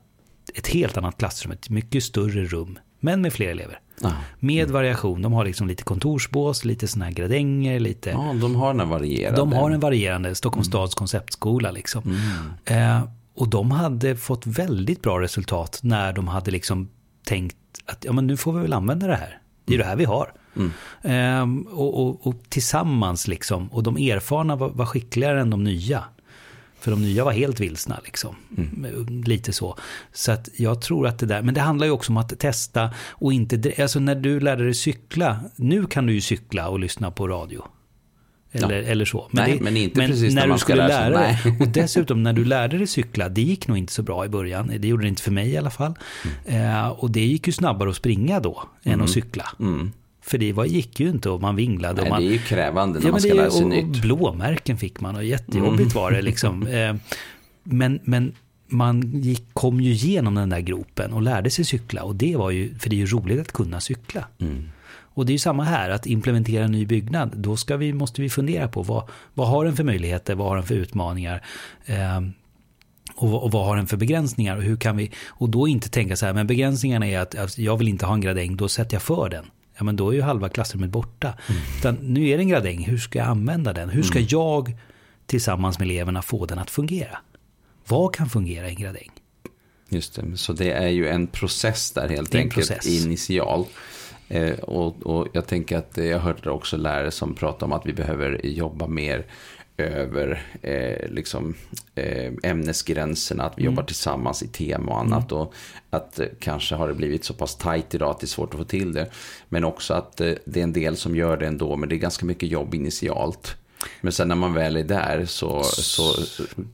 ett helt annat klassrum, ett mycket större rum. Men med fler elever. Ah. Med mm. variation. De har liksom lite kontorsbås, lite sådana här gradänger. Lite... Ja, de har en varierande. De har en varierande Stockholms mm. stads konceptskola. Liksom. Mm. Eh, och de hade fått väldigt bra resultat när de hade liksom tänkt att ja, men nu får vi väl använda det här. Det är det här vi har. Mm. Ehm, och, och, och, tillsammans liksom, och de erfarna var, var, skickligare än de nya. För de nya var helt vilsna liksom. Mm. Lite så. Så att jag tror att det där, men det handlar ju också om att testa och inte, alltså när du lärde dig cykla, nu kan du ju cykla och lyssna på radio. Eller, ja. eller så. Men, nej, det, men inte men precis när, när man du skulle lära dig. Och dessutom när du lärde dig cykla, det gick nog inte så bra i början. Det gjorde det inte för mig i alla fall. Mm. Eh, och det gick ju snabbare att springa då än mm. att cykla. Mm. För det var, gick ju inte och man vinglade. Nej, och man, det är ju krävande när ja, man ska det, lära sig och, nytt. Och blåmärken fick man och jättejobbigt mm. var det liksom. *laughs* Eh, men, men man gick, kom ju igenom den där gropen och lärde sig cykla. Och det var ju, för det är ju roligt att kunna cykla. Mm. Och det är ju samma här, att implementera en ny byggnad. Då ska vi, måste vi fundera på vad, vad har den för möjligheter, vad har den för utmaningar. Eh, och, och, vad har den för begränsningar och hur kan vi, och då inte tänka så här, men begränsningarna är att, att jag vill inte ha en gradäng, då sätter jag för den. Ja men då är ju halva klassrummet borta. Mm. Utan nu är det en gradäng, hur ska jag använda den? Hur ska mm. jag tillsammans med eleverna få den att fungera? Vad kan fungera i en gradäng? Just det, så det är ju en process där helt enkelt process. initialt. Eh, och, och, jag tänker att jag har hört också lärare som pratar om att vi behöver jobba mer över eh, liksom, eh, ämnesgränserna, att vi mm. jobbar tillsammans i tema och annat. Mm. Och att eh, kanske har det blivit så pass tajt idag att det är svårt att få till det. Men också att eh, det är en del som gör det ändå, men det är ganska mycket jobb initialt. Men sen när man väl är där så, så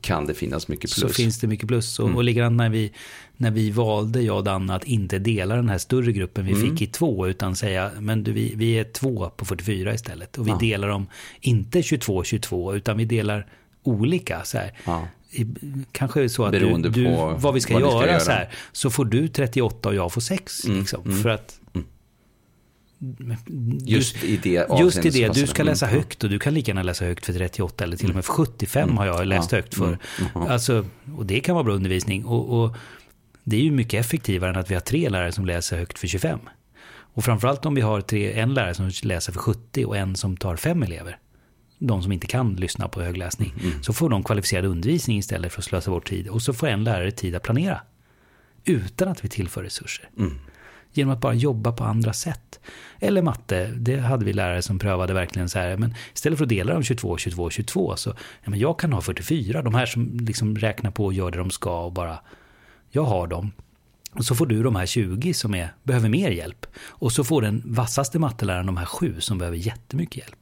kan det finnas mycket plus. Så finns det mycket plus. Och, mm. och likadant när vi, när vi valde, jag och Danne, att inte dela den här större gruppen vi mm. fick i två, utan säga, men du, vi, vi är två på 44 istället. Och vi ja. delar dem, inte 22-22, utan vi delar olika. Så här. Ja. I, kanske så att Beroende du, du, vad vi ska, vad göra, ska göra, så här. Så får du 38 och jag får 6. Mm. Liksom, mm. För att Just i det Just i det, du ska läsa högt och du kan lika gärna läsa högt för 38 eller till och med för 75 mm. har jag läst ja. högt för. Mm. Mm. Alltså, och det kan vara bra undervisning. Och, och, det är ju mycket effektivare än att vi har tre lärare som läser högt för 25. Och framförallt om vi har tre, en lärare som läser för 70 och en som tar fem elever. De som inte kan lyssna på högläsning. Mm. Så får de kvalificerad undervisning istället för att slösa bort tid. Och så får en lärare tid att planera. Utan att vi tillför resurser. Genom att bara jobba på andra sätt. Eller matte, det hade vi lärare som prövade verkligen så här, men istället för att dela dem 22, 22, 22, så ja, men jag kan ha 44, de här som liksom räknar på och gör det de ska och bara, jag har dem. Och så får du de här 20 som är, behöver mer hjälp. Och så får den vassaste matteläraren de här 7 som behöver jättemycket hjälp.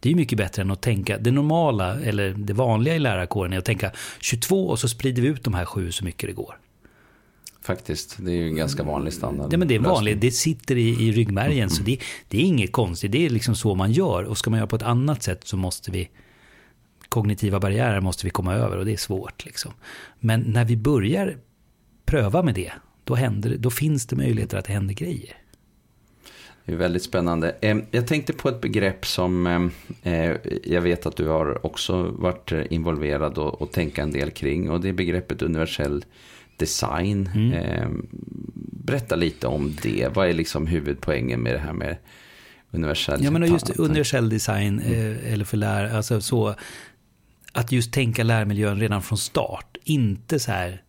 Det är mycket bättre än att tänka, det normala eller det vanliga i lärarkåren är att tänka 22 och så sprider vi ut de här 7 så mycket det går. Faktiskt, det är ju en ganska vanlig standard. Ja, men det är vanligt, det sitter i, i ryggmärgen. Mm. Så det, det, är inget konstigt, det är liksom så man gör. Och ska man göra på ett annat sätt så måste vi, kognitiva barriärer måste vi komma över och det är svårt. Liksom. Men när vi börjar pröva med det, då, händer, då finns det möjligheter att det händer grejer. Det är väldigt spännande. Jag tänkte på ett begrepp som eh, jag vet att du har också varit involverad och, och tänka en del kring. Och det är begreppet universell design. Mm. Eh, berätta lite om det. Vad är liksom huvudpoängen med det här med universell Ja, men just universell design, mm. eh, eller för lär, alltså så, att just tänka lärmiljön redan från start. Inte så här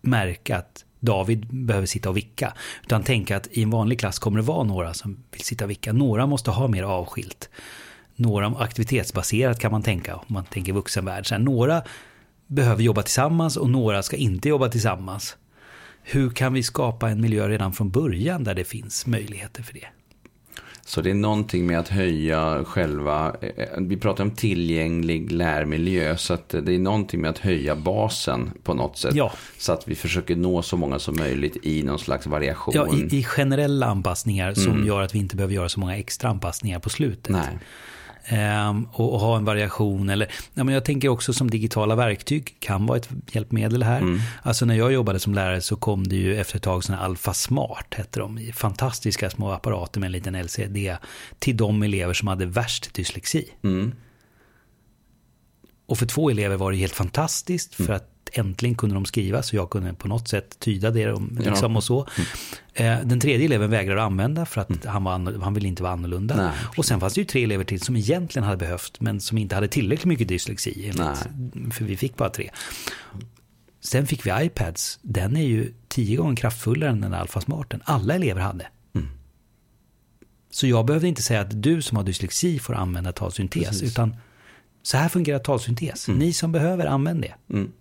märka att David behöver sitta och vicka. Utan tänka att i en vanlig klass kommer det vara några som vill sitta och vicka. Några måste ha mer avskilt. Några aktivitetsbaserat kan man tänka, om man tänker vuxenvärld. Så här, några behöver jobba tillsammans och några ska inte jobba tillsammans. Hur kan vi skapa en miljö redan från början där det finns möjligheter för det? Så det är någonting med att höja själva, eh, vi pratar om tillgänglig lärmiljö, så att det är någonting med att höja basen på något sätt. Ja. Så att vi försöker nå så många som möjligt i någon slags variation. Ja, i, i generella anpassningar som mm. gör att vi inte behöver göra så många extra anpassningar på slutet. Nej. Um, och, ha en variation. Eller, ja, men jag tänker också som digitala verktyg kan vara ett hjälpmedel här. Mm. Alltså när jag jobbade som lärare så kom det ju efter ett tag sådana Alpha Smart, hette de. Fantastiska små apparater med en liten LCD till de elever som hade värst dyslexi. Mm. Och för två elever var det helt fantastiskt för mm. att äntligen kunde de skriva så jag kunde på något sätt tyda det. Liksom, ja. och så. Mm. Eh, den tredje eleven vägrade använda för att mm. han, var, han ville inte vara annorlunda. Nej. Och sen fanns det ju tre elever till som egentligen hade behövt men som inte hade tillräckligt mycket dyslexi. Enligt, för vi fick bara tre. Sen fick vi iPads. Den är ju tio gånger kraftfullare än den där Alpha-smarten. Alla elever hade. Mm. Så jag behövde inte säga att du som har dyslexi får använda talsyntes. Precis. Utan så här fungerar talsyntes. Mm. Ni som behöver, använd det. Mm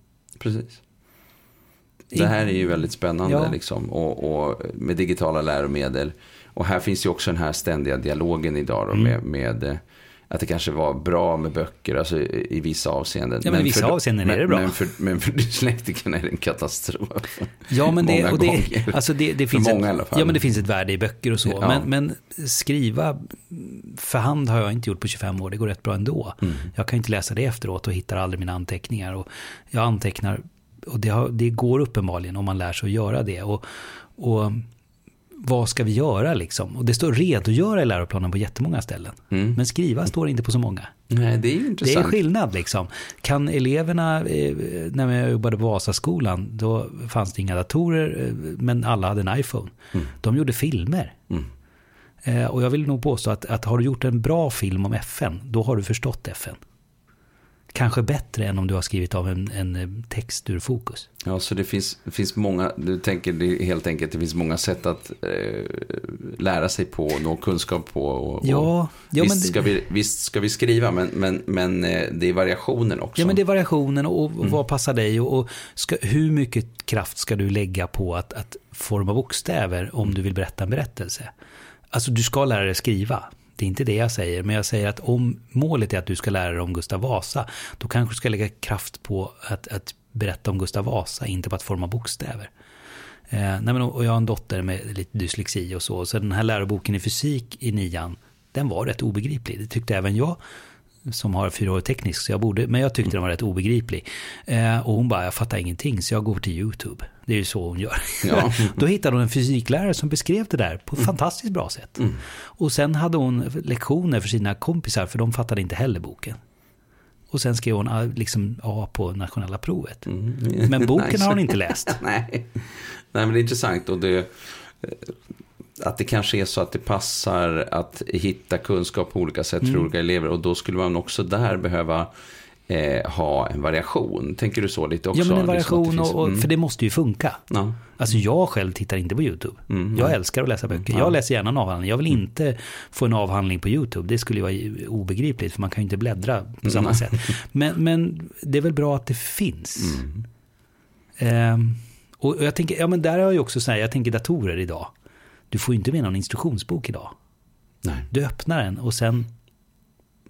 precis. Det här är ju väldigt spännande ja. liksom, och, och, med digitala läromedel. Och här finns ju också den här ständiga dialogen idag då, mm. med, med att det kanske var bra med böcker alltså i, i vissa avseenden. Ja, men i vissa för, avseenden är det bra. Men för, men för *laughs* dyslektikerna är det en katastrof. Ja, men det, och det, alltså det, det finns många, ett, Ja, men det finns ett värde i böcker och så. Ja. Men, men, skriva för hand har jag inte gjort på 25 år. Det går rätt bra ändå. Mm. Jag kan inte läsa det efteråt och hittar aldrig mina anteckningar. Och jag antecknar, och det, har, det går uppenbarligen om man lär sig att göra det. Och, och vad ska vi göra liksom? Och det står redogöra i läroplanen på jättemånga ställen. Mm. Men skriva står inte på så många. Nej, det är ju intressant. Det är skillnad liksom. Kan eleverna, eh, när jag jobbade på Vasaskolan, då fanns det inga datorer, eh, men alla hade en iPhone. Mm. De gjorde filmer. Mm. Eh, och jag vill nog påstå att, att har du gjort en bra film om FN, då har du förstått FN. Kanske bättre än om du har skrivit av en, en text ur fokus. Ja, så det finns, det finns många, du tänker det helt enkelt, det finns många sätt att eh, lära sig på, nå kunskap på. Och, ja, ja, visst, men ska vi, visst ska vi skriva, men, men, men eh, det är variationen också. Ja, men det är variationen och, och mm. vad passar dig och, och ska, hur mycket kraft ska du lägga på att, att forma bokstäver om du vill berätta en berättelse? Alltså, du ska lära dig skriva. Det är inte det jag säger, men jag säger att om målet är att du ska lära dig om Gustav Vasa, då kanske du ska lägga kraft på att, att berätta om Gustav Vasa, inte på att forma bokstäver. Eh, nej men, och jag har en dotter med lite dyslexi och så, så den här läroboken i fysik i nian, den var rätt obegriplig. Det tyckte även jag som har fyra år teknisk, så jag borde, men jag tyckte den var rätt obegriplig. Eh, och hon bara, jag fattar ingenting, så jag går till YouTube. Det är ju så hon gör. Ja. *laughs* Då hittade hon en fysiklärare som beskrev det där på ett mm. fantastiskt bra sätt. Mm. Och sen hade hon lektioner för sina kompisar, för de fattade inte heller boken. Och sen skrev hon ah, liksom A på nationella provet. Mm. Men boken *laughs* nice. har hon inte läst. *laughs* Nej. Nej, men det är intressant. Och det, att det kanske är så att det passar att hitta kunskap på olika sätt för mm. olika elever. Och då skulle man också där behöva eh, ha en variation. Tänker du så lite också? Ja, men en variation, liksom finns, och, mm. för det måste ju funka. Ja. Alltså jag själv tittar inte på YouTube. Mm, jag älskar att läsa böcker. Jag läser gärna en avhandling. Jag vill mm. inte få en avhandling på YouTube. Det skulle ju vara obegripligt, för man kan ju inte bläddra på samma mm. sätt. Men, men det är väl bra att det finns. Eh, och jag tänker, ja men där har jag ju också så här, jag tänker datorer idag. Du får ju inte med någon instruktionsbok idag. Nej. Du öppnar den och sen,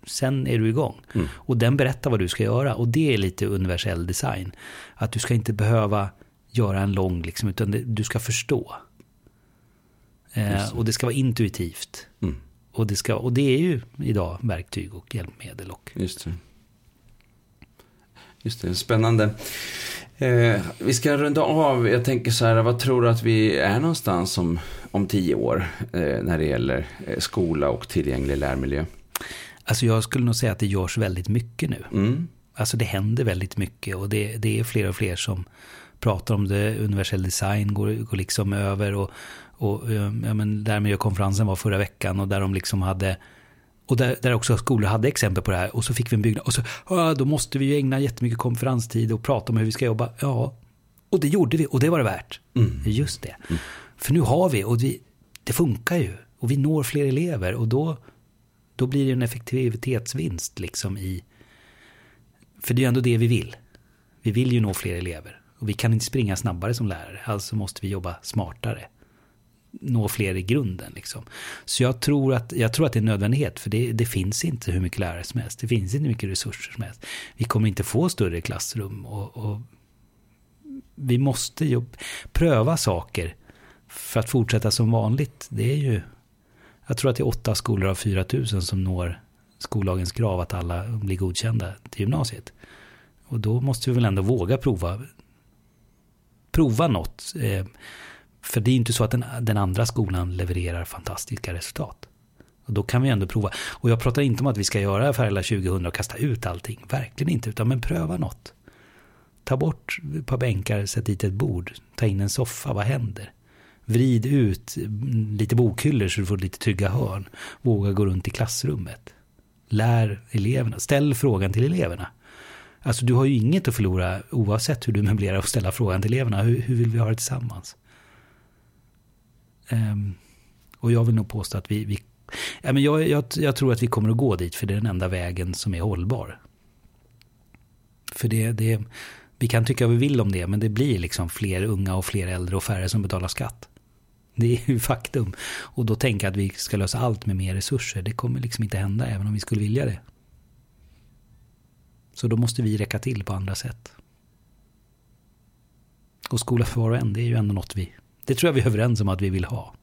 sen är du igång. Mm. Och den berättar vad du ska göra. Och det är lite universell design. Att du ska inte behöva göra en lång, liksom, utan det, du ska förstå. Eh, och det ska vara intuitivt. Mm. Och, det ska, och det är ju idag verktyg och hjälpmedel. Och... Just det. Just det, spännande. Eh, vi ska runda av. Jag tänker så här, vad tror du att vi är någonstans om, om tio år eh, när det gäller eh, skola och tillgänglig lärmiljö? Alltså jag skulle nog säga att det görs väldigt mycket nu. Mm. Alltså det händer väldigt mycket och det, det är fler och fler som pratar om det. Universell design går, går liksom över och, och eh, ja, men lärmiljökonferensen var förra veckan och där de liksom hade och där, där också skolor hade exempel på det här. Och så fick vi en byggnad. Och så, då måste vi ju ägna jättemycket konferenstid och prata om hur vi ska jobba. Ja, och det gjorde vi och det var det värt. Mm. Just det. Mm. För nu har vi och vi, det funkar ju. Och vi når fler elever och då, då blir det en effektivitetsvinst liksom i... För det är ju ändå det vi vill. Vi vill ju nå fler elever. Och vi kan inte springa snabbare som lärare. Alltså måste vi jobba smartare nå fler i grunden. Liksom. Så jag tror, att, jag tror att det är en nödvändighet, för det, det, finns inte hur mycket lärare som helst. Det finns inte hur mycket resurser som helst. Vi kommer inte få större klassrum. Och, och vi måste ju pröva saker för att fortsätta som vanligt. Det är ju, jag tror att det är åtta skolor av 4 000 som når skollagens krav att alla blir godkända till gymnasiet. Och då måste vi väl ändå våga prova, prova något. Eh, för det är inte så att den, den andra skolan levererar fantastiska resultat. Och då kan vi ändå prova. Och jag pratar inte om att vi ska göra Färila 2000 och kasta ut allting. Verkligen inte. Utan men pröva något. Ta bort ett par bänkar, sätt dit ett bord. Ta in en soffa, vad händer? Vrid ut lite bokhyllor så du får lite trygga hörn. Våga gå runt i klassrummet. Lär eleverna. Ställ frågan till eleverna. Alltså du har ju inget att förlora oavsett hur du möblerar och ställa frågan till eleverna. Hur, hur vill vi ha det tillsammans? Ehm, och jag vill nog påstå att vi, vi ja, men jag, jag, jag, tror att vi kommer att gå dit, för det är den enda vägen som är hållbar. För det, det, vi kan tycka vad vi vill om det, men det blir liksom fler unga och fler äldre och färre som betalar skatt. Det är ju *laughs* faktum. Och då tänka att vi ska lösa allt med mer resurser, det kommer liksom inte hända, även om vi skulle vilja det. Så då måste vi räcka till på andra sätt. Och skola för var och en, det är ju ändå något vi det tror jag vi är överens om att vi vill ha.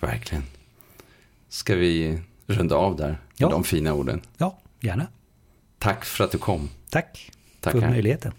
Verkligen. Ska vi runda av där med ja. de fina orden? Ja, gärna. Tack för att du kom. Tack Tackar. för möjligheten.